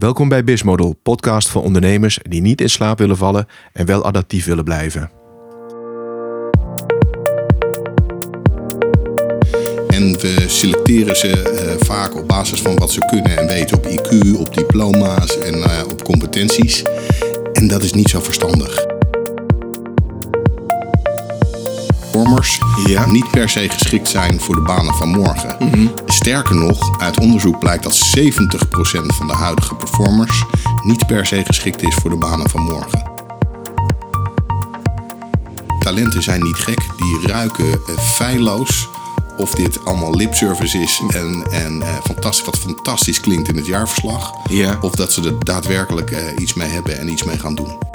Welkom bij Bismodel, podcast voor ondernemers die niet in slaap willen vallen en wel adaptief willen blijven. En we selecteren ze uh, vaak op basis van wat ze kunnen en weten op IQ, op diploma's en uh, op competenties. En dat is niet zo verstandig. Performers ja. niet per se geschikt zijn voor de banen van morgen. Mm -hmm. Sterker nog, uit onderzoek blijkt dat 70% van de huidige performers niet per se geschikt is voor de banen van morgen. Talenten zijn niet gek, die ruiken uh, feilloos of dit allemaal lipservice is en, en uh, fantastisch, wat fantastisch klinkt in het jaarverslag. Ja. Of dat ze er daadwerkelijk uh, iets mee hebben en iets mee gaan doen.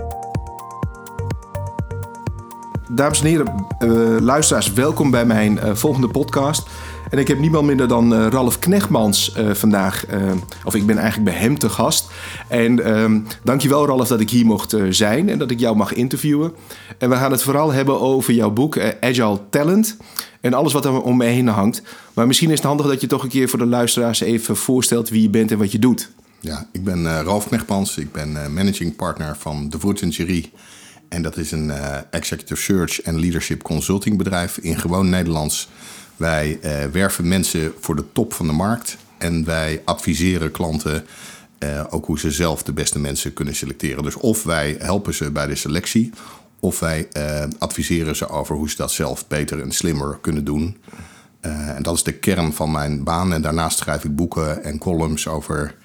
Dames en heren, uh, luisteraars, welkom bij mijn volgende podcast. En ik heb niemand minder dan Ralf Knechtmans vandaag, of ik ben eigenlijk bij hem te gast. En uh, dankjewel Ralf dat ik hier mocht zijn en dat ik jou mag interviewen. En we gaan het vooral hebben over jouw boek Agile Talent en alles wat er om me heen hangt. Maar misschien is het handig dat je toch een keer voor de luisteraars even voorstelt wie je bent en wat je doet. Ja, ik ben Ralf Knechtmans. Ik ben managing partner van De Voet Jury. En dat is een uh, executive search en leadership consulting bedrijf in gewoon Nederlands. Wij werven mensen voor de top van de markt. En wij adviseren klanten ook hoe ze zelf de beste mensen kunnen selecteren. Dus of wij helpen ze bij de selectie of wij adviseren ze over hoe ze dat zelf beter en slimmer kunnen doen. En dat is de kern van mijn baan. En daarnaast schrijf ik boeken en columns over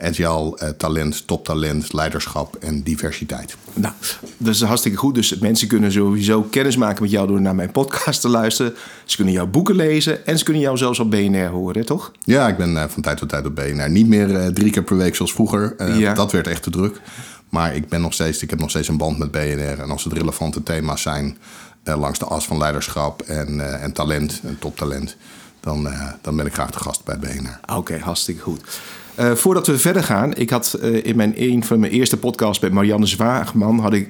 agile talent, toptalent, leiderschap en diversiteit. Nou, dat is hartstikke goed. Dus mensen kunnen sowieso kennis maken met jou door naar mijn podcast te luisteren. Ze kunnen jouw boeken lezen en ze kunnen jou zelfs op BNR horen, toch? Ja, ik ben van tijd tot tijd op BNR. Niet meer drie keer per week zoals vroeger. Ja. Dat werd echt te druk. Maar ik, ben nog steeds, ik heb nog steeds een band met BNR. En als het relevante thema's zijn langs de as van leiderschap en, en talent, en toptalent, dan, uh, dan ben ik graag de gast bij BNR. Oké, okay, hartstikke goed. voordat we verder gaan, ik had in mijn, een van mijn eerste podcasts bij Marianne Zwaagman, had, ik,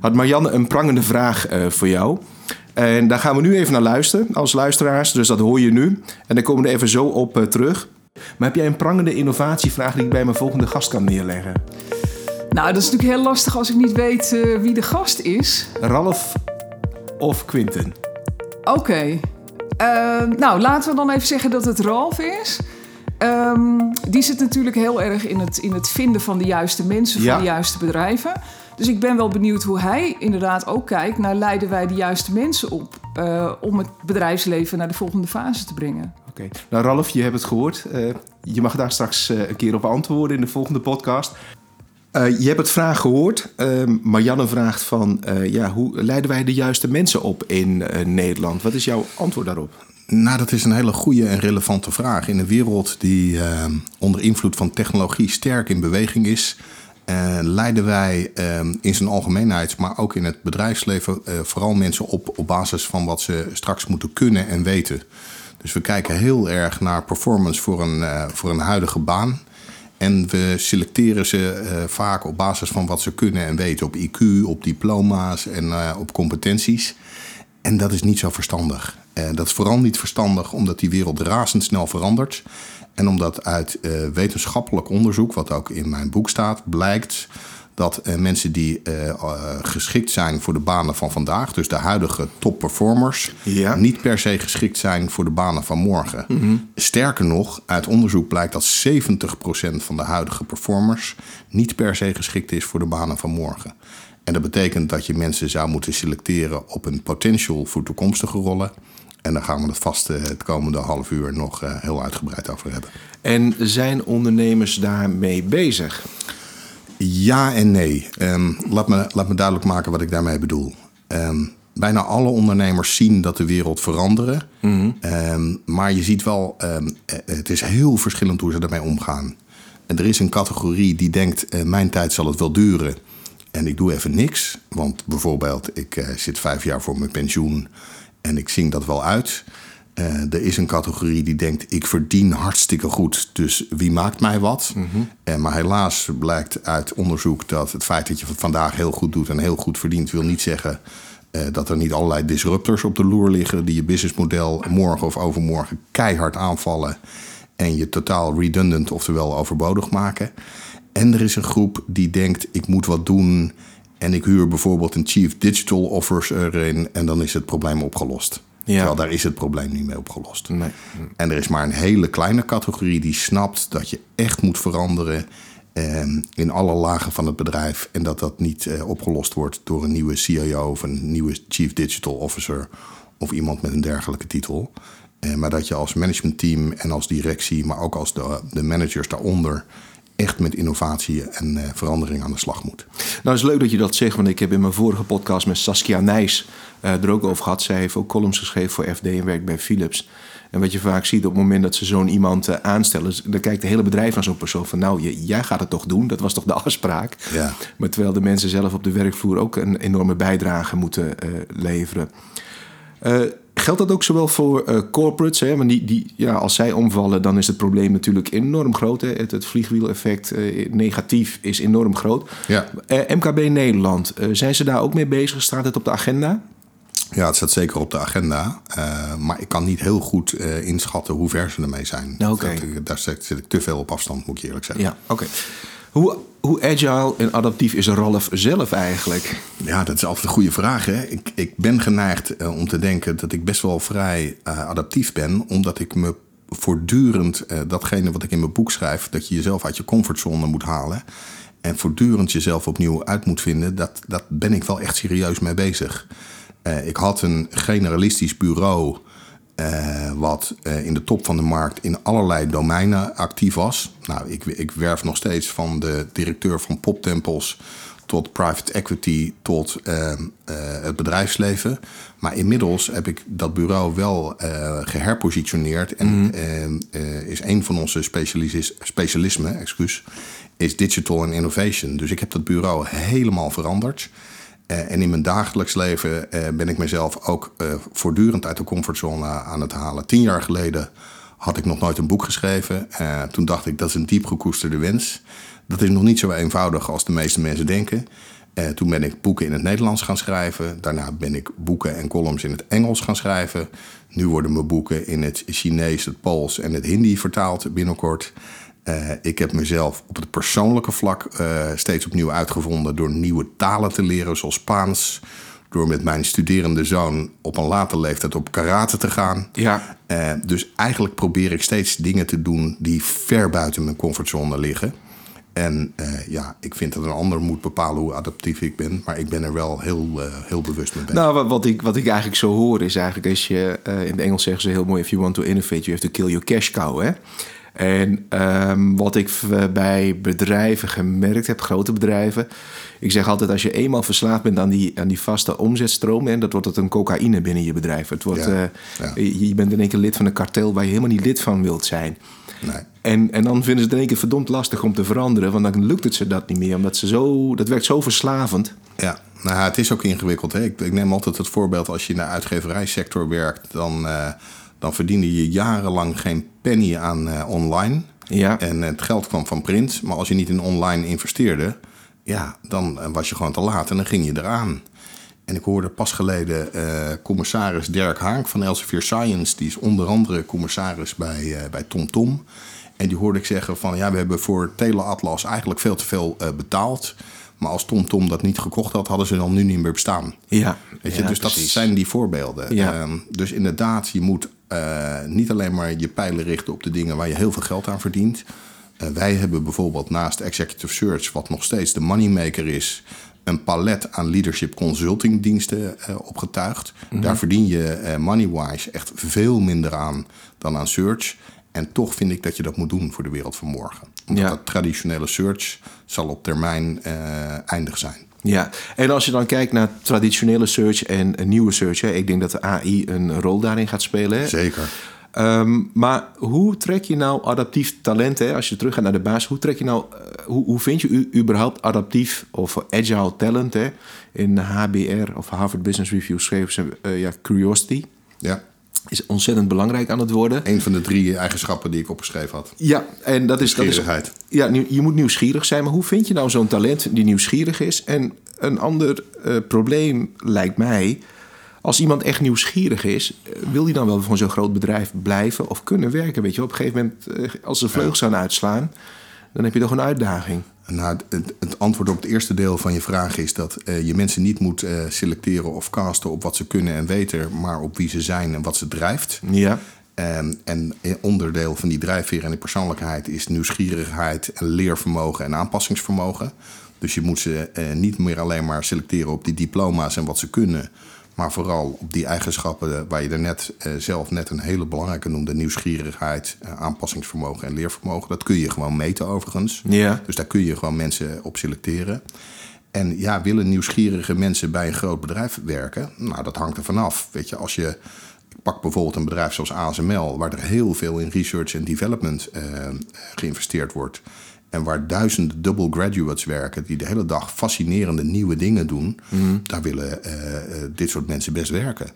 had Marianne een prangende vraag voor jou. En daar gaan we nu even naar luisteren als luisteraars, dus dat hoor je nu. En dan komen we er even zo op terug. Maar heb jij een prangende innovatievraag die ik bij mijn volgende gast kan neerleggen? Nou, dat is natuurlijk heel lastig als ik niet weet uh, wie de gast is. Ralf of Quinten? Oké. Okay. Uh, nou, laten we dan even zeggen dat het Ralf is. Um, die zit natuurlijk heel erg in het, in het vinden van de juiste mensen, ja. van de juiste bedrijven. Dus ik ben wel benieuwd hoe hij inderdaad ook kijkt naar leiden wij de juiste mensen op uh, om het bedrijfsleven naar de volgende fase te brengen. Oké, okay. nou Ralf, je hebt het gehoord. Uh, je mag daar straks uh, een keer op antwoorden in de volgende podcast. Uh, je hebt het vraag gehoord. Uh, Marianne vraagt van, uh, ja, hoe leiden wij de juiste mensen op in Nederland? Wat is jouw antwoord daarop? Nou, dat is een hele goede en relevante vraag. In een wereld die onder invloed van technologie sterk in beweging is, leiden wij in zijn algemeenheid, maar ook in het bedrijfsleven, vooral mensen op op basis van wat ze straks moeten kunnen en weten. Dus we kijken heel erg naar performance voor een, voor een huidige baan. En we selecteren ze uh, vaak op basis van wat ze kunnen en weten. Op IQ, op diploma's en uh, op competenties. En dat is niet zo verstandig. Uh, dat is vooral niet verstandig omdat die wereld razendsnel verandert. En omdat uit wetenschappelijk onderzoek, wat ook in mijn boek staat, blijkt dat uh, mensen die uh, uh, geschikt zijn voor de banen van vandaag, dus de huidige topperformers, ja. niet per se geschikt zijn voor de banen van morgen. Mm -hmm. Sterker nog, uit onderzoek blijkt dat 70% van de huidige performers niet per se geschikt is voor de banen van morgen. En dat betekent dat je mensen zou moeten selecteren op een potential voor toekomstige rollen. En daar gaan we het vast het komende half uur nog heel uitgebreid over hebben. En zijn ondernemers daarmee bezig? Ja en nee. Um, laat, me, laat me duidelijk maken wat ik daarmee bedoel. Um, bijna alle ondernemers zien dat de wereld veranderen. Mm -hmm. um, maar je ziet wel, het is heel verschillend hoe ze ermee omgaan. En er is een categorie die denkt, uh, mijn tijd zal het wel duren. En ik doe even niks. Want bijvoorbeeld, ik uh, zit vijf jaar voor mijn pensioen en ik zing dat wel uit. Uh, er is een categorie die denkt: ik verdien hartstikke goed, dus wie maakt mij wat? Mm -hmm. uh, maar helaas blijkt uit onderzoek dat het feit dat je het vandaag heel goed doet en heel goed verdient, wil niet zeggen uh, dat er niet allerlei disruptors op de loer liggen die je businessmodel morgen of overmorgen keihard aanvallen en je totaal redundant, oftewel overbodig maken. En er is een groep die denkt: ik moet wat doen. En ik huur bijvoorbeeld een chief digital officer erin. En dan is het probleem opgelost. Ja. Terwijl daar is het probleem niet mee opgelost. Nee. En er is maar een hele kleine categorie die snapt dat je echt moet veranderen. Eh, in alle lagen van het bedrijf. En dat dat niet eh, opgelost wordt door een nieuwe CIO of een nieuwe Chief Digital Officer. Of iemand met een dergelijke titel. Eh, maar dat je als managementteam en als directie, maar ook als de, de managers daaronder echt met innovatie en uh, verandering aan de slag moet. Nou, het is leuk dat je dat zegt, want ik heb in mijn vorige podcast met Saskia Nijs er ook over gehad. Zij heeft ook columns geschreven voor FD en werkt bij Philips. En wat je vaak ziet op het moment dat ze zo'n iemand uh, aanstellen, dan kijkt het hele bedrijf naar zo'n persoon van, nou, jij gaat het toch doen? Dat was toch de afspraak? Ja. Maar terwijl de mensen zelf op de werkvloer ook een enorme bijdrage moeten leveren. Geldt dat ook zowel voor uh, corporates? Hè? Want die, die, ja, als zij omvallen, dan is het probleem natuurlijk enorm groot. Hè? Het, het vliegwieleffect uh, negatief is enorm groot. Ja. Uh, eh, MKB Nederland, zijn ze daar ook mee bezig? Staat het op de agenda? Ja, het staat zeker op de agenda. maar ik kan niet heel goed inschatten hoe ver ze ermee zijn. Okay. daar zit, ik te veel op afstand, moet ik eerlijk zeggen. Ja, oké. Hoe, hoe agile en adaptief is Ralf zelf eigenlijk? Ja, dat is altijd een goede vraag. Hè? Ik, ik ben geneigd uh, om te denken dat ik best wel vrij adaptief ben, omdat ik me voortdurend, datgene wat ik in mijn boek schrijf, dat je jezelf uit je comfortzone moet halen en voortdurend jezelf opnieuw uit moet vinden, dat, dat ben ik wel echt serieus mee bezig. Ik had een generalistisch bureau uh, wat uh, in de top van de markt in allerlei domeinen actief was. Nou, ik, ik werf nog steeds van de directeur van poptempels tot private equity tot uh, het bedrijfsleven. Maar inmiddels heb ik dat bureau wel geherpositioneerd. En mm. is een van onze specialismen, excuus, is digital and innovation. Dus ik heb dat bureau helemaal veranderd. Eh, en in mijn dagelijks leven eh, ben ik mezelf ook eh, voortdurend uit de comfortzone aan het halen. Tien jaar geleden had ik nog nooit een boek geschreven. toen dacht ik, dat is een diep gekoesterde wens. Dat is nog niet zo eenvoudig als de meeste mensen denken. toen ben ik boeken in het Nederlands gaan schrijven. Daarna ben ik boeken en columns in het Engels gaan schrijven. Nu worden mijn boeken in het Chinees, het Pools en het Hindi vertaald binnenkort. Uh, ik heb mezelf op het persoonlijke vlak uh, steeds opnieuw uitgevonden door nieuwe talen te leren, zoals Spaans. Door met mijn studerende zoon op een late leeftijd op karate te gaan. Ja. Uh, dus eigenlijk probeer ik steeds dingen te doen die ver buiten mijn comfortzone liggen. En ja, ik vind dat een ander moet bepalen hoe adaptief ik ben. Maar ik ben er wel heel, heel bewust mee bezig. Nou, wat ik, wat ik eigenlijk zo hoor is eigenlijk... als je in het Engels zeggen ze heel mooi... if you want to innovate, you have to kill your cash cow, hè? En um, wat ik bij bedrijven gemerkt heb, grote bedrijven. Ik zeg altijd, als je eenmaal verslaafd bent aan die, aan die vaste omzetstroom... en dat wordt het een cocaïne binnen je bedrijf. Het wordt, ja, uh, Je, bent in één keer lid van een kartel waar je helemaal niet lid van wilt zijn. Nee. En, en dan vinden ze het in één keer verdomd lastig om te veranderen... want dan lukt het ze dat niet meer, omdat ze zo... dat werkt zo verslavend. Ja, nou, het is ook ingewikkeld. Hè? Ik, ik neem altijd het voorbeeld, als je in de uitgeverijsector werkt... dan... Uh, dan verdiende je jarenlang geen penny aan uh, online. Ja. En het geld kwam van print. Maar als je niet in online investeerde, ja, dan eh, was je gewoon te laat en dan ging je eraan. En ik hoorde pas geleden uh, commissaris Dirk Haak van Elsevier Science. Die is onder andere commissaris bij, uh, bij TomTom. Tom. En die hoorde ik zeggen van... ja, we hebben voor Teleatlas eigenlijk veel te veel uh, betaald. Maar als TomTom Tom dat niet gekocht had, hadden ze dan nu niet meer bestaan. Ja, Weet je, dus dat zijn die voorbeelden. Ja. Ehm, dus inderdaad, je moet uh, niet alleen maar je pijlen richten op de dingen waar je heel veel geld aan verdient. Uh, wij hebben bijvoorbeeld naast Executive Search, wat nog steeds de moneymaker is, een palet aan leadership consulting diensten uh, opgetuigd. Mm -hmm. Daar verdien je moneywise echt veel minder aan dan aan search. En toch vind ik dat je dat moet doen voor de wereld van morgen. Omdat ja. dat traditionele search zal op termijn eindig zijn. Ja, en als je dan kijkt naar traditionele search en een nieuwe search, hè, ik denk dat de AI een rol daarin gaat spelen. Hè? Zeker. Um, maar hoe trek je nou adaptief talent, hè, als je terug gaat naar de basis, hoe trek je nou, uh, hoe, hoe vind je u, überhaupt adaptief of agile talent? Hè? In HBR of Harvard Business Review schreven ze uh, ja, curiosity. Ja is ontzettend belangrijk aan het worden. Een van de drie eigenschappen die ik opgeschreven had. Ja, en dat is... Dat is ja, je moet nieuwsgierig zijn. Maar hoe vind je nou zo'n talent die nieuwsgierig is? En een ander uh, probleem lijkt mij... als iemand echt nieuwsgierig is, eh, wil die dan wel voor zo'n groot bedrijf blijven of kunnen werken? Weet je, op een gegeven moment, als de vleugels gaan uitslaan, dan heb je toch een uitdaging. Nou, het, het, antwoord op het eerste deel van je vraag is dat je mensen niet moet selecteren of casten op wat ze kunnen en weten, maar op wie ze zijn en wat ze drijft. Ja. En, en onderdeel van die drijfveer en die persoonlijkheid is nieuwsgierigheid en leervermogen en aanpassingsvermogen. Dus je moet ze eh, niet meer alleen maar selecteren op die diploma's en wat ze kunnen. Maar vooral op die eigenschappen waar je er net eh, zelf net een hele belangrijke noemde: nieuwsgierigheid, eh, aanpassingsvermogen en leervermogen. Dat kun je gewoon meten overigens. Ja. Dus daar kun je gewoon mensen op selecteren. En ja, willen nieuwsgierige mensen bij een groot bedrijf werken? Nou, dat hangt er vanaf. Weet je, als je pak bijvoorbeeld een bedrijf zoals ASML, waar er heel veel in research en development geïnvesteerd wordt. En waar duizenden double graduates werken die de hele dag fascinerende nieuwe dingen doen. Mhm. Daar willen uh, dit soort mensen best werken.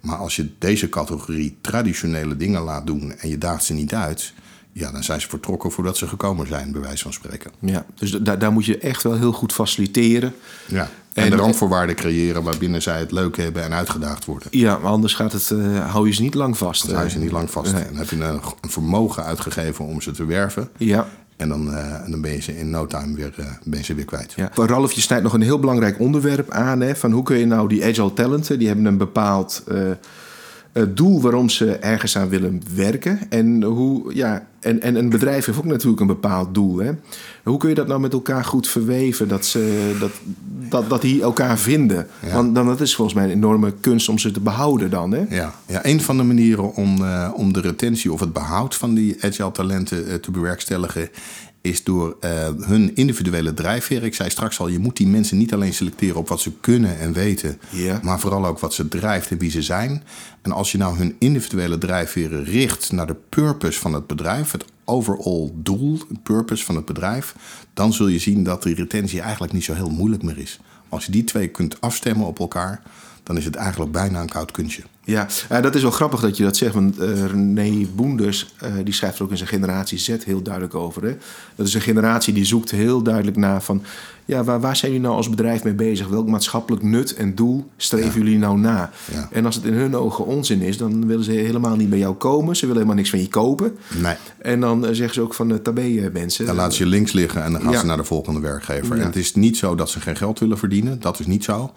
Maar als je deze categorie traditionele dingen laat doen en je daagt ze niet uit. Ja, dan zijn ze vertrokken voordat ze gekomen zijn, bij wijze van spreken. Ja, dus daar, daar moet je echt wel heel goed faciliteren. Ja. En, de randvoorwaarden creëren waarbinnen zij het leuk hebben en uitgedaagd worden. Ja, maar anders gaat het, uh, hou je ze niet lang vast. Dan hou je ze niet lang vast. Dan heb je een, een, vermogen uitgegeven om ze te werven. Ja. En dan, uh, dan ben je ze in no time weer, uh, ben je ze weer kwijt. Ja. Ralf, je snijdt nog een heel belangrijk onderwerp aan. Hè, van hoe kun je nou die agile talenten, die hebben een bepaald het doel waarom ze ergens aan willen werken. En, hoe, ja, en, en een bedrijf heeft ook natuurlijk een bepaald doel. Hè? Hoe kun je dat nou met elkaar goed verweven, dat, ze, dat, dat, dat die elkaar vinden? Want dan, dat is volgens mij een enorme kunst om ze te behouden dan. Hè? Ja. ja, een van de manieren om, uh, om de retentie of het behoud van die agile talenten uh, te bewerkstelligen is door uh, hun individuele drijfveer. Ik zei straks al, je moet die mensen niet alleen selecteren op wat ze kunnen en weten, yeah. maar vooral ook wat ze drijft en wie ze zijn. En als je nou hun individuele drijfveren richt naar de purpose van het bedrijf, het overall doel, het purpose van het bedrijf, dan zul je zien dat die retentie eigenlijk niet zo heel moeilijk meer is. Als je die twee kunt afstemmen op elkaar, dan is het eigenlijk bijna een koud kunstje. Ja, uh, dat is wel grappig dat je dat zegt. Want uh, René Boenders, uh, die schrijft er ook in zijn generatie Z heel duidelijk over. Hè? Dat is een generatie die zoekt heel duidelijk naar van... ja, waar, waar zijn jullie nou als bedrijf mee bezig? Welk maatschappelijk nut en doel streven ja. jullie nou na? Ja. En als het in hun ogen onzin is, dan willen ze helemaal niet bij jou komen. Ze willen helemaal niks van je kopen. Nee. En dan zeggen ze ook van de tabé mensen. Dan laten ze je links liggen en dan gaan ja. ze naar de volgende werkgever. En het is niet zo dat ze geen geld willen verdienen. Dat is niet zo.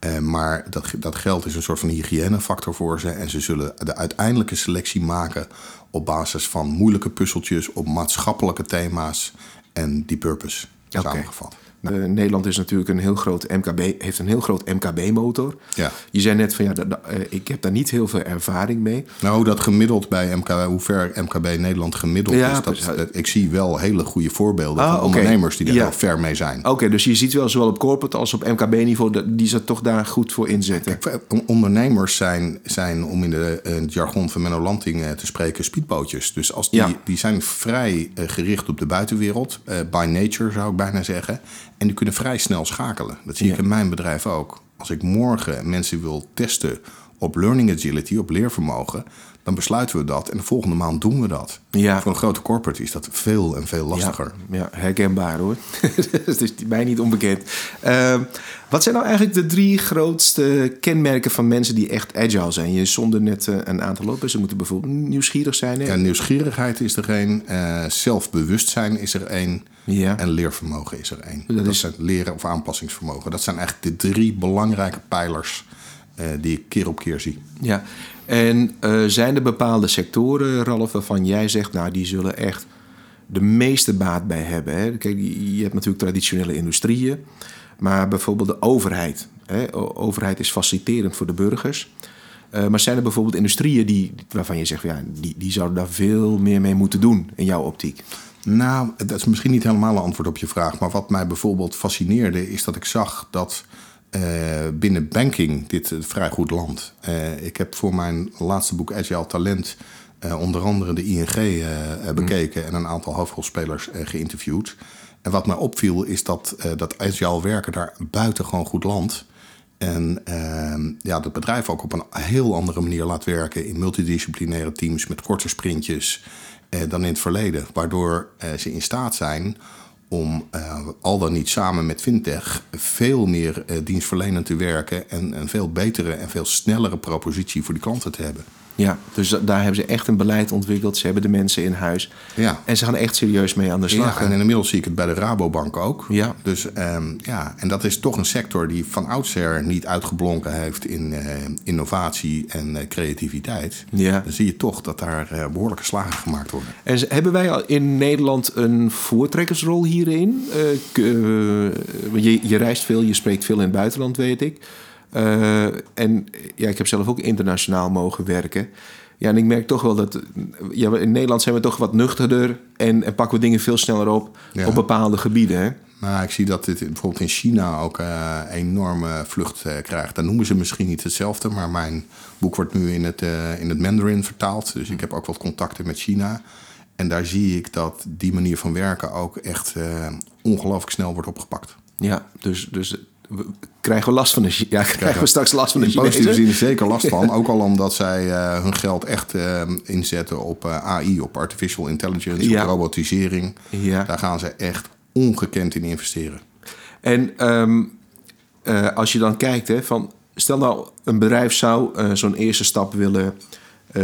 Uh, maar dat, dat geld is een soort van hygiënefactor voor ze. En ze zullen de uiteindelijke selectie maken op basis van moeilijke puzzeltjes, op maatschappelijke thema's en die purpose okay. samengevat. Uh, Nederland is natuurlijk een heel groot MKB, heeft een heel groot MKB-motor. Ja. Je zei net van ja, uh, ik heb daar niet heel veel ervaring mee. Nou, dat gemiddeld bij MKB, hoe ver MKB Nederland gemiddeld ja, is, dat, dat, ik zie wel hele goede voorbeelden ah, van okay. ondernemers die ja. wel ver mee zijn. Oké, okay, dus je ziet wel zowel op corporate als op MKB-niveau die ze toch daar goed voor inzetten. Kijk, ondernemers zijn, zijn om in, de, in het jargon van Menno Lanting te spreken, speedbootjes. Dus als die, ja. die zijn vrij gericht op de buitenwereld, by nature zou ik bijna zeggen. En die kunnen vrij snel schakelen. Dat zie Ja. ik in mijn bedrijf ook. Als ik morgen mensen wil testen op learning agility, op leervermogen, dan besluiten we dat en de volgende maand doen we dat. Ja. Voor een grote corporate is dat veel en veel lastiger. Ja, ja herkenbaar hoor. Het is mij niet onbekend. Uh, wat zijn nou eigenlijk de drie grootste kenmerken van mensen die echt agile zijn? Je zonde net uh, een aantal op. Ze moeten bijvoorbeeld nieuwsgierig zijn. Hè? Ja, nieuwsgierigheid is er één. Uh, zelfbewustzijn is er één. Ja. En leervermogen is er één. Dat Dat, is- zijn leren of aanpassingsvermogen. Dat zijn eigenlijk de drie belangrijke pijlers eh, die ik keer op keer zie. Ja, en eh, zijn er bepaalde sectoren, Ralf, waarvan jij zegt, nou, die zullen echt de meeste baat bij hebben? Hè? Kijk, je hebt natuurlijk traditionele industrieën, maar bijvoorbeeld de overheid. Hè? Overheid is faciliterend voor de burgers. Eh, maar zijn er bijvoorbeeld industrieën die, waarvan je zegt, ja, die, die zouden daar veel meer mee moeten doen in jouw optiek? Nou, dat is misschien niet helemaal een antwoord op je vraag. Maar wat mij bijvoorbeeld fascineerde, is dat ik zag dat eh, binnen banking dit een vrij goed land. Eh, ik heb voor mijn laatste boek Agile Talent eh, onder andere de ING eh, eh, bekeken en een aantal hoofdrolspelers eh, geïnterviewd. En wat mij opviel is dat, eh, dat Agile werken daar buitengewoon goed land. En ehm, ja, dat bedrijf ook op een heel andere manier laat werken in multidisciplinaire teams met korte sprintjes eh, dan in het verleden. Waardoor eh, ze in staat zijn om uh, al dan niet samen met fintech veel meer uh, dienstverlenend te werken en een veel betere en veel snellere propositie voor die klanten te hebben. Ja, dus daar hebben ze echt een beleid ontwikkeld. Ze hebben de mensen in huis. Ja. En ze gaan echt serieus mee aan de slag. Ja, en inmiddels zie ik het bij de Rabobank ook. Ja. Dus um, ja, en dat is toch een sector die van oudsher niet uitgeblonken heeft in uh, innovatie en uh, creativiteit. Ja. Dan zie je toch dat daar uh, behoorlijke slagen gemaakt worden. En hebben wij al in Nederland een voortrekkersrol hierin? je, je reist veel, je spreekt veel in het buitenland, weet ik. Uh, en ja, ik heb zelf ook internationaal mogen werken. Ja, en ik merk toch wel dat ja, in Nederland zijn we toch wat nuchterder en, en pakken we dingen veel sneller op Ja. op bepaalde gebieden. Hè? Maar ik zie dat dit bijvoorbeeld in China ook uh, enorme vlucht uh, krijgt. Dan noemen ze misschien niet hetzelfde, maar mijn boek wordt nu in het, uh, in het Mandarin vertaald. Dus ik heb ook wat contacten met China. En daar zie ik dat die manier van werken ook echt ongelooflijk snel wordt opgepakt. Ja, dus, dus krijgen we last van de ja, krijgen we straks last van de In positieve Chinezen? zin zeker last van. Ook al omdat zij uh, hun geld echt uh, inzetten op uh, AI, op artificial intelligence, Ja. op robotisering. Ja. Daar gaan ze echt ongekend in investeren. En um, als je dan kijkt, hè, van, stel nou een bedrijf zou zo'n eerste stap willen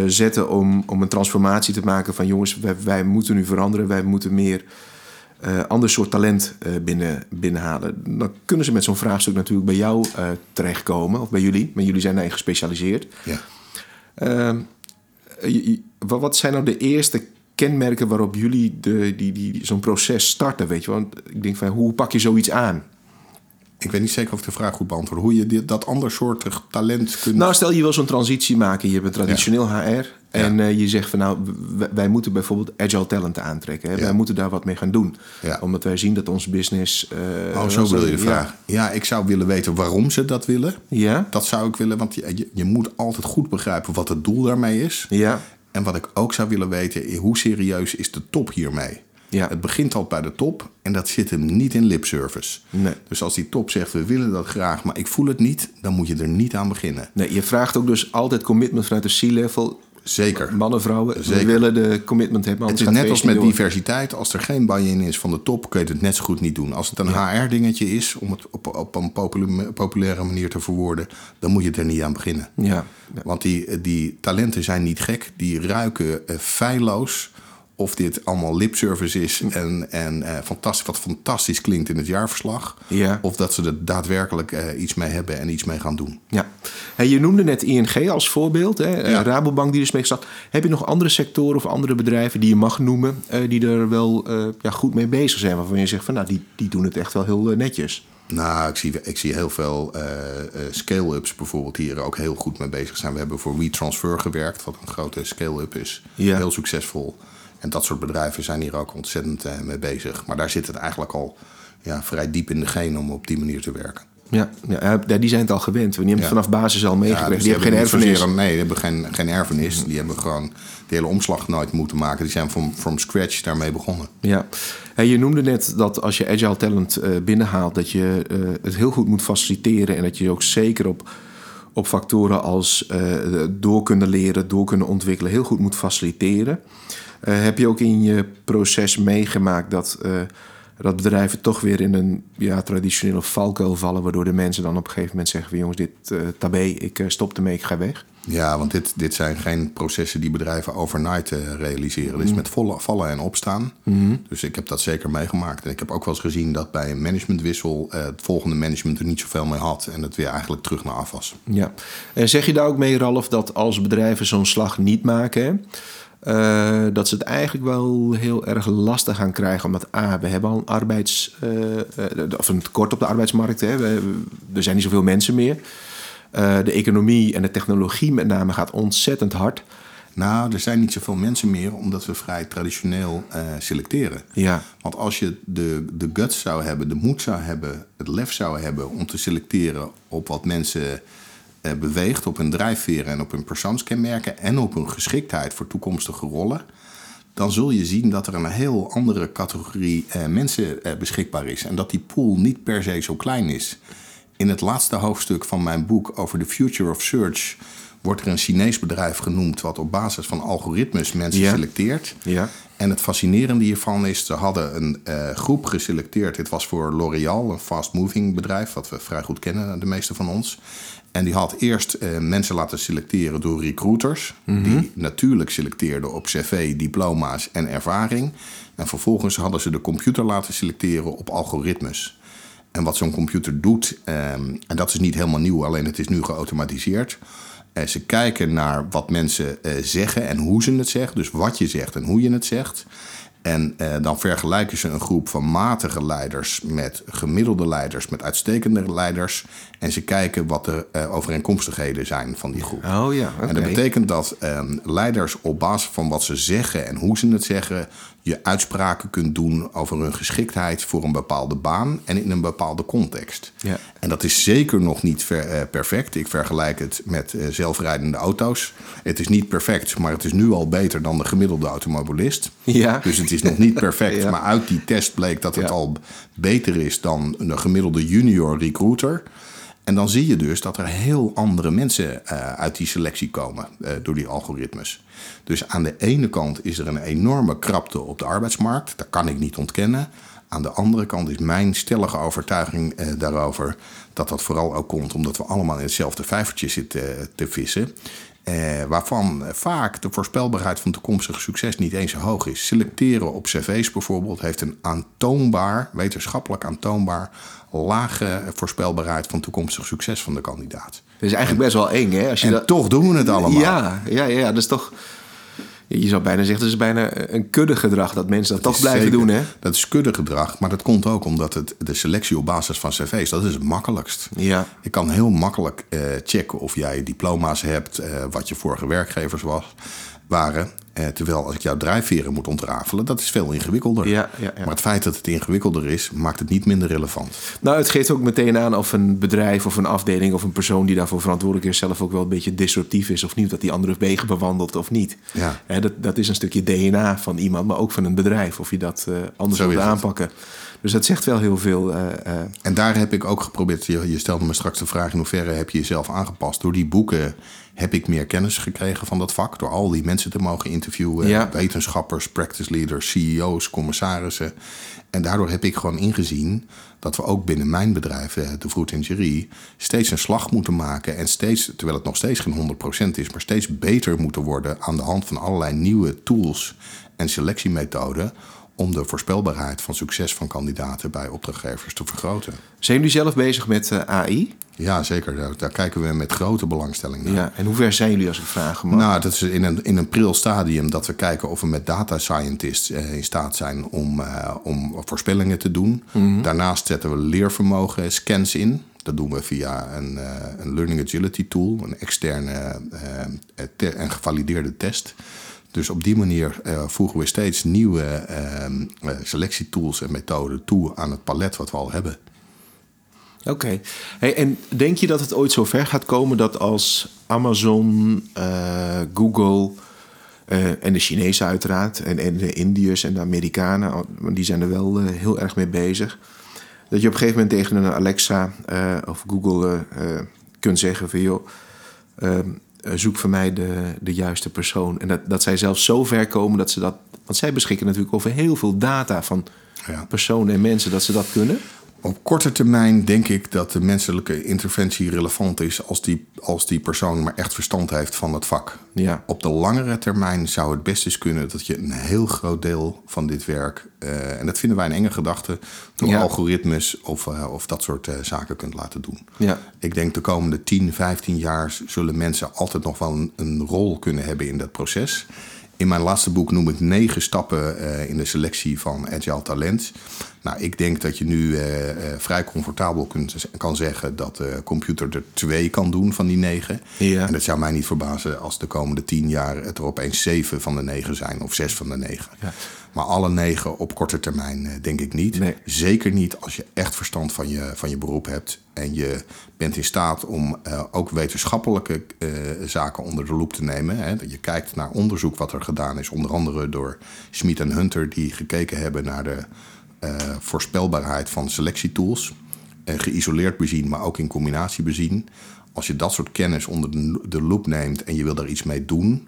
zetten om, om een transformatie te maken van jongens, wij, wij moeten nu veranderen, wij moeten meer uh, ander soort talent binnen, binnenhalen. Dan kunnen ze met zo'n vraagstuk natuurlijk bij jou terechtkomen, of bij jullie, maar jullie zijn daarin gespecialiseerd. Ja. Ehm, wat zijn nou de eerste kenmerken waarop jullie de, die, die, die, zo'n proces starten? Weet je? Want ik denk van hoe pak je zoiets aan? Ik weet niet zeker of ik de vraag goed beantwoord. Hoe je dit, dat andersoortig talent kunt... Nou, stel je wil zo'n transitie maken. Je hebt een traditioneel ja. HR. En ja. uh, je zegt van nou, wij, moeten bijvoorbeeld agile talent aantrekken. Hè? Ja. Wij moeten daar wat mee gaan doen. Ja. Omdat wij zien dat onze business... Uh, oh, zo wil je de vraag. Ja. ik zou willen weten waarom ze dat willen. Ja. Dat zou ik willen, want je, je moet altijd goed begrijpen wat het doel daarmee is. Ja. En wat ik ook zou willen weten, hoe serieus is de top hiermee? Ja. Het begint al bij de top en dat zit hem niet in lipservice. Nee. Dus als die top zegt, we willen dat graag, maar ik voel het niet, dan moet je er niet aan beginnen. Nee, je vraagt ook dus altijd commitment vanuit de C-level. Zeker. Mannen, vrouwen, Zeker. we willen de commitment hebben. Het is net als met diversiteit. Als er geen buy-in is van de top, kun je het net zo goed niet doen. Als het een ja. HR-dingetje is, om het op, op een populaire, manier te verwoorden, dan moet je er niet aan beginnen. Ja. ja. Want die, die talenten zijn niet gek, die ruiken uh, feilloos of dit allemaal lipservice is en, en uh, fantastisch, wat fantastisch klinkt in het jaarverslag. Ja. Of dat ze er daadwerkelijk uh, iets mee hebben en iets mee gaan doen. Ja. Hey, je noemde net ING als voorbeeld, hè? Ja. Rabobank die er mee staat. Heb je nog andere sectoren of andere bedrijven die je mag noemen, uh, die er wel ja, goed mee bezig zijn, waarvan je zegt van nou, die, die doen het echt wel heel netjes? Nou, ik zie, ik zie heel veel uh, scale-ups bijvoorbeeld die er ook heel goed mee bezig zijn. We hebben voor WeTransfer gewerkt, wat een grote scale-up is. Ja. Heel succesvol. En dat soort bedrijven zijn hier ook ontzettend uh, mee bezig. Maar daar zit het eigenlijk al ja, vrij diep in de genen om op die manier te werken. Ja, ja, die zijn het al gewend. Die hebben het vanaf basis al meegekregen. Ja, dus die, die hebben geen erfenis. Zozeer, nee, die hebben geen, geen erfenis. Die hebben gewoon de hele omslag nooit moeten maken. Die zijn from, from scratch daarmee begonnen. Ja, en je noemde net dat als je agile talent uh, binnenhaalt... dat je uh, het heel goed moet faciliteren... en dat je ook zeker op, op factoren als uh, door kunnen leren... door kunnen ontwikkelen... heel goed moet faciliteren. Uh, heb je ook in je proces meegemaakt dat, uh, dat bedrijven toch weer in een ja, traditionele valkuil vallen, waardoor de mensen dan op een gegeven moment zeggen: van, jongens, dit uh, tabé, ik stop ermee, ik ga weg? Ja, want dit, dit zijn geen processen die bedrijven overnight realiseren. Mm. Dit is met volle, vallen en opstaan. Mm-hmm. Dus ik heb dat zeker meegemaakt. En ik heb ook wel eens gezien dat bij een managementwissel het volgende management er niet zoveel mee had en het weer eigenlijk terug naar af was. Ja, en zeg je daar ook mee, Ralf, dat als bedrijven zo'n slag niet maken. Uh, dat ze het eigenlijk wel heel erg lastig gaan krijgen. Omdat A, we hebben al een arbeids... Uh, uh, of een tekort op de arbeidsmarkt. Hè. We, er zijn niet zoveel mensen meer. de economie en de technologie met name gaat ontzettend hard. Nou, er zijn niet zoveel mensen meer omdat we vrij traditioneel selecteren. Ja. Want als je de, de guts zou hebben, de moed zou hebben, het lef zou hebben om te selecteren op wat mensen beweegt op hun drijfveren en op hun persoonskenmerken en op hun geschiktheid voor toekomstige rollen, dan zul je zien dat er een heel andere categorie uh, mensen uh, beschikbaar is en dat die pool niet per se zo klein is. In het laatste hoofdstuk van mijn boek over the future of search wordt er een Chinees bedrijf genoemd wat op basis van algoritmes mensen ja. selecteert. Ja. En het fascinerende hiervan is, ze hadden een uh, groep geselecteerd. Dit was voor L'Oréal, een fast-moving bedrijf, wat we vrij goed kennen, de meeste van ons. En die had eerst uh, mensen laten selecteren door recruiters, mm -hmm. die natuurlijk selecteerden op cv, diploma's en ervaring. En vervolgens hadden ze de computer laten selecteren op algoritmes. En wat zo'n computer doet, um, en dat is niet helemaal nieuw, alleen het is nu geautomatiseerd. Uh, ze kijken naar wat mensen uh, zeggen en hoe ze het zeggen. Dus wat je zegt en hoe je het zegt. En uh, dan vergelijken ze een groep van matige leiders met gemiddelde leiders, met uitstekende leiders. En ze kijken wat de uh, overeenkomstigheden zijn van die groep. Oh ja, okay. En dat betekent dat um, leiders op basis van wat ze zeggen en hoe ze het zeggen, je uitspraken kunt doen over hun geschiktheid voor een bepaalde baan en in een bepaalde context. Ja. En dat is zeker nog niet uh, perfect. Ik vergelijk het met uh, zelfrijdende auto's. Het is niet perfect, maar het is nu al beter dan de gemiddelde automobilist. Ja. Dus het is nog niet perfect, ja. maar uit die test bleek dat het ja. al beter is dan een gemiddelde junior recruiter. En dan zie je dus dat er heel andere mensen uh, uit die selectie komen uh, door die algoritmes. Dus aan de ene kant is er een enorme krapte op de arbeidsmarkt. Dat kan ik niet ontkennen. Aan de andere kant is mijn stellige overtuiging uh, daarover dat dat vooral ook komt omdat we allemaal in hetzelfde vijvertje zitten te vissen. Eh, waarvan vaak de voorspelbaarheid van toekomstig succes niet eens zo hoog is. Selecteren op cv's bijvoorbeeld heeft een aantoonbaar, wetenschappelijk aantoonbaar, lage voorspelbaarheid van toekomstig succes van de kandidaat. Dat is eigenlijk best wel eng, hè? Als je en dat... toch doen we het allemaal. Ja, ja, ja, dat is toch. Je zou bijna zeggen, dat is bijna een kuddegedrag dat mensen dat, dat toch blijven zeker, doen, hè? Dat is kuddegedrag, maar dat komt ook omdat het, de selectie op basis van cv's, dat is het makkelijkst. Ja. Je kan heel makkelijk uh, checken of jij diploma's hebt, uh, wat je vorige werkgevers was, waren. Uh, terwijl als ik jouw drijfveren moet ontrafelen, dat is veel ingewikkelder. Ja, ja, ja. Maar het feit dat het ingewikkelder is, maakt het niet minder relevant. Nou, het geeft ook meteen aan of een bedrijf of een afdeling of een persoon die daarvoor verantwoordelijk is, zelf ook wel een beetje disruptief is of niet. Dat die andere wegen bewandelt of niet. Ja. Dat, dat is een stukje DNA van iemand, maar ook van een bedrijf. Of je dat uh, anders wilt aanpakken. Dus dat zegt wel heel veel. Uh, uh... En daar heb ik ook geprobeerd. Je, je stelde me straks de vraag: in hoeverre heb je jezelf aangepast? Door die boeken heb ik meer kennis gekregen van dat vak. Door al die mensen te mogen interviewen. Ja. Wetenschappers, practice leaders, CEO's, commissarissen. En daardoor heb ik gewoon ingezien dat we ook binnen mijn bedrijf, de Fruit Ingerie, steeds een slag moeten maken. En steeds, terwijl het nog steeds geen 100% is, maar steeds beter moeten worden aan de hand van allerlei nieuwe tools en selectiemethoden om de voorspelbaarheid van succes van kandidaten bij opdrachtgevers te vergroten. Zijn jullie zelf bezig met uh, AI? Ja, zeker. Daar, daar, kijken we met grote belangstelling naar. Ja, en hoe ver zijn jullie als ik vragen mag? Nou, dat is in een, in een pril stadium dat we kijken of we met data scientists uh, in staat zijn om, uh, om voorspellingen te doen. Mhm. Daarnaast zetten we leervermogen scans in. Dat doen we via een, een Learning Agility tool, een externe en gevalideerde test. Dus op die manier uh, voegen we steeds nieuwe uh, selectietools en methoden toe aan het palet wat we al hebben. Oké. Hey, en denk je dat het ooit zo ver gaat komen dat als Amazon, uh, Google en de Chinezen uiteraard, en, en, de Indiërs en de Amerikanen, die zijn er wel heel erg mee bezig, dat je op een gegeven moment tegen een Alexa of Google kunt zeggen van joh zoek voor mij de, de juiste persoon. En dat, dat zij zelfs zo ver komen dat ze dat. Want zij beschikken natuurlijk over heel veel data van ja. personen en mensen, dat ze dat kunnen. Op korte termijn denk ik dat de menselijke interventie relevant is als die, als die persoon maar echt verstand heeft van het vak. Ja. Op de langere termijn zou het best eens kunnen dat je een heel groot deel van dit werk, uh, en dat vinden wij een enge gedachte, door Ja. algoritmes of, uh, of dat soort uh, zaken kunt laten doen. Ja. Ik denk de komende 10, 15 jaar zullen mensen altijd nog wel een, een rol kunnen hebben in dat proces. In mijn laatste boek noem ik negen stappen in de selectie van agile talent. Nou, ik denk dat je nu uh, uh, vrij comfortabel kunt, kan zeggen dat de computer er twee kan doen van die negen. Ja. En dat zou mij niet verbazen als de komende tien jaar het er opeens zeven van de negen zijn of zes van de negen. Ja. Maar alle negen op korte termijn uh, denk ik niet. Nee. Zeker niet als je echt verstand van je, van je beroep hebt. En je bent in staat om uh, ook wetenschappelijke uh, zaken onder de loep te nemen. Hè. Dat je kijkt naar onderzoek wat er gedaan is. Onder andere door Smit en Hunter die gekeken hebben naar de voorspelbaarheid van selectietools. Geïsoleerd bezien, maar ook in combinatie bezien. Als je dat soort kennis onder de, de loep neemt en je wil daar iets mee doen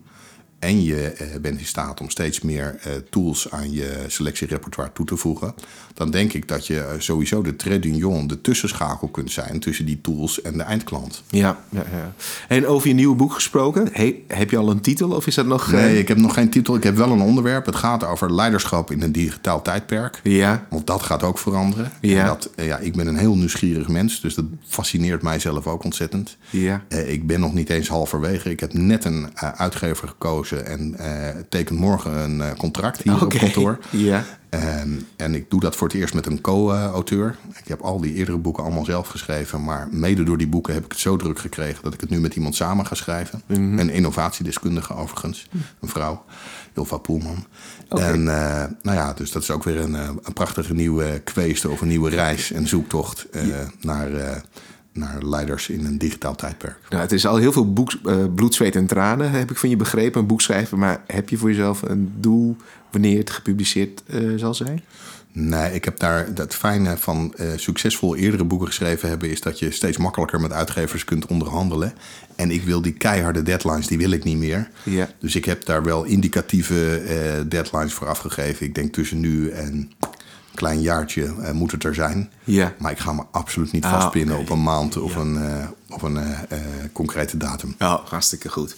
en je bent in staat om steeds meer tools aan je selectierepertoire toe te voegen, dan denk ik dat je sowieso de trait d'union, de tussenschakel kunt zijn tussen die tools en de eindklant. Ja, ja, ja. en over je nieuwe boek gesproken, heb je al een titel of is dat nog... Nee, ik heb nog geen titel. Ik heb wel een onderwerp. Het gaat over leiderschap in een digitaal tijdperk. Ja. Want dat gaat ook veranderen. Ja. Dat, ja, ik ben een heel nieuwsgierig mens, dus dat fascineert mij zelf ook ontzettend. Ja. ik ben nog niet eens halverwege. Ik heb net een uitgever gekozen en teken morgen een contract hier op kantoor. Ja. En, en ik doe dat voor het eerst met een co-auteur. Ik heb al die eerdere boeken allemaal zelf geschreven. Maar mede door die boeken heb ik het zo druk gekregen dat ik het nu met iemand samen ga schrijven. Mhm. Een innovatiedeskundige overigens. Een vrouw, Ilva Poelman. En uh, nou ja, dus dat is ook weer een, eh, een prachtige nieuwe kweeste of een nieuwe reis en zoektocht naar naar leiders in een digitaal tijdperk. Nou, het is al heel veel boek, uh, bloed, zweet en tranen, heb ik van je begrepen, een boek schrijven. Maar heb je voor jezelf een doel wanneer het gepubliceerd uh, zal zijn? Nee, ik heb daar het fijne van uh, succesvol eerdere boeken geschreven hebben, is dat je steeds makkelijker met uitgevers kunt onderhandelen. En ik wil die keiharde deadlines, die wil ik niet meer. Ja. Dus ik heb daar wel indicatieve deadlines voor afgegeven. Ik denk tussen nu en klein jaartje uh, moet het er zijn. Ja. Maar ik ga me absoluut niet vastpinnen op een maand of een, uh, op een uh, concrete datum. Ja, hartstikke goed.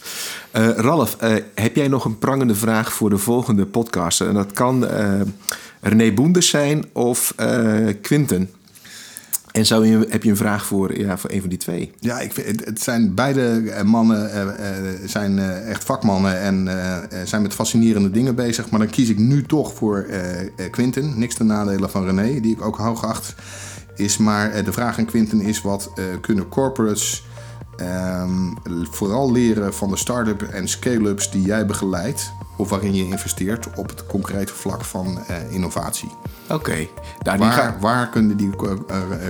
Ralf, heb jij nog een prangende vraag voor de volgende podcast? En dat kan René Boenders zijn of Quinten. En heb je een vraag voor, ja, voor een van die twee? Ja, ik het zijn beide mannen uh, zijn uh, echt vakmannen en uh, zijn met fascinerende dingen bezig. Maar dan kies ik nu toch voor Quinten. Niks ten nadele van René, die ik ook hoog acht. Is maar de vraag aan Quinten is: wat kunnen corporates um, vooral leren van de start-up en scale-ups die jij begeleidt? Of waarin je investeert op het concrete vlak van innovatie? Oké. Okay. Nou, waar, kunnen die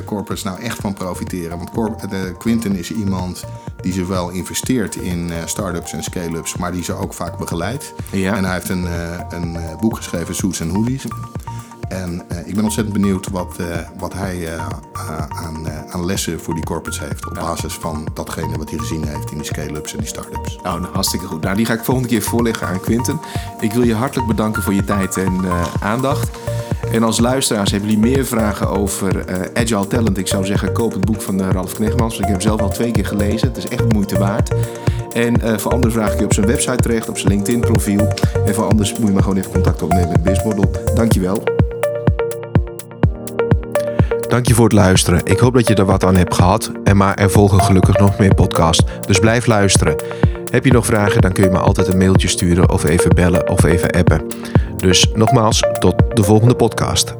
corporates nou echt van profiteren? Want de Quinten is iemand die zowel investeert in start-ups en scale-ups, maar die ze ook vaak begeleidt. Ja. En hij heeft een, een boek geschreven, Suits en Hoodies. En uh, ik ben ontzettend benieuwd wat, uh, wat hij uh, aan, aan, lessen voor die corporates heeft. Op ja. basis van datgene wat hij gezien heeft in die scale-ups en die start-ups. Nou, hartstikke goed. Nou, die ga ik volgende keer voorleggen aan Quinten. Ik wil je hartelijk bedanken voor je tijd en aandacht. En als luisteraars hebben jullie meer vragen over Agile Talent. Ik zou zeggen, koop het boek van Ralf Knechtmans. Want ik heb hem zelf al twee keer gelezen. Het is echt moeite waard. En uh, voor andere vragen kun je op zijn website terecht, op zijn LinkedIn profiel. En voor anders moet je maar gewoon even contact opnemen met Bizmodel. Dankjewel. Dank je voor het luisteren. Ik hoop dat je er wat aan hebt gehad. En maar er volgen gelukkig nog meer podcasts. Dus blijf luisteren. Heb je nog vragen, dan kun je me altijd een mailtje sturen of even bellen of even appen. Dus nogmaals, tot de volgende podcast.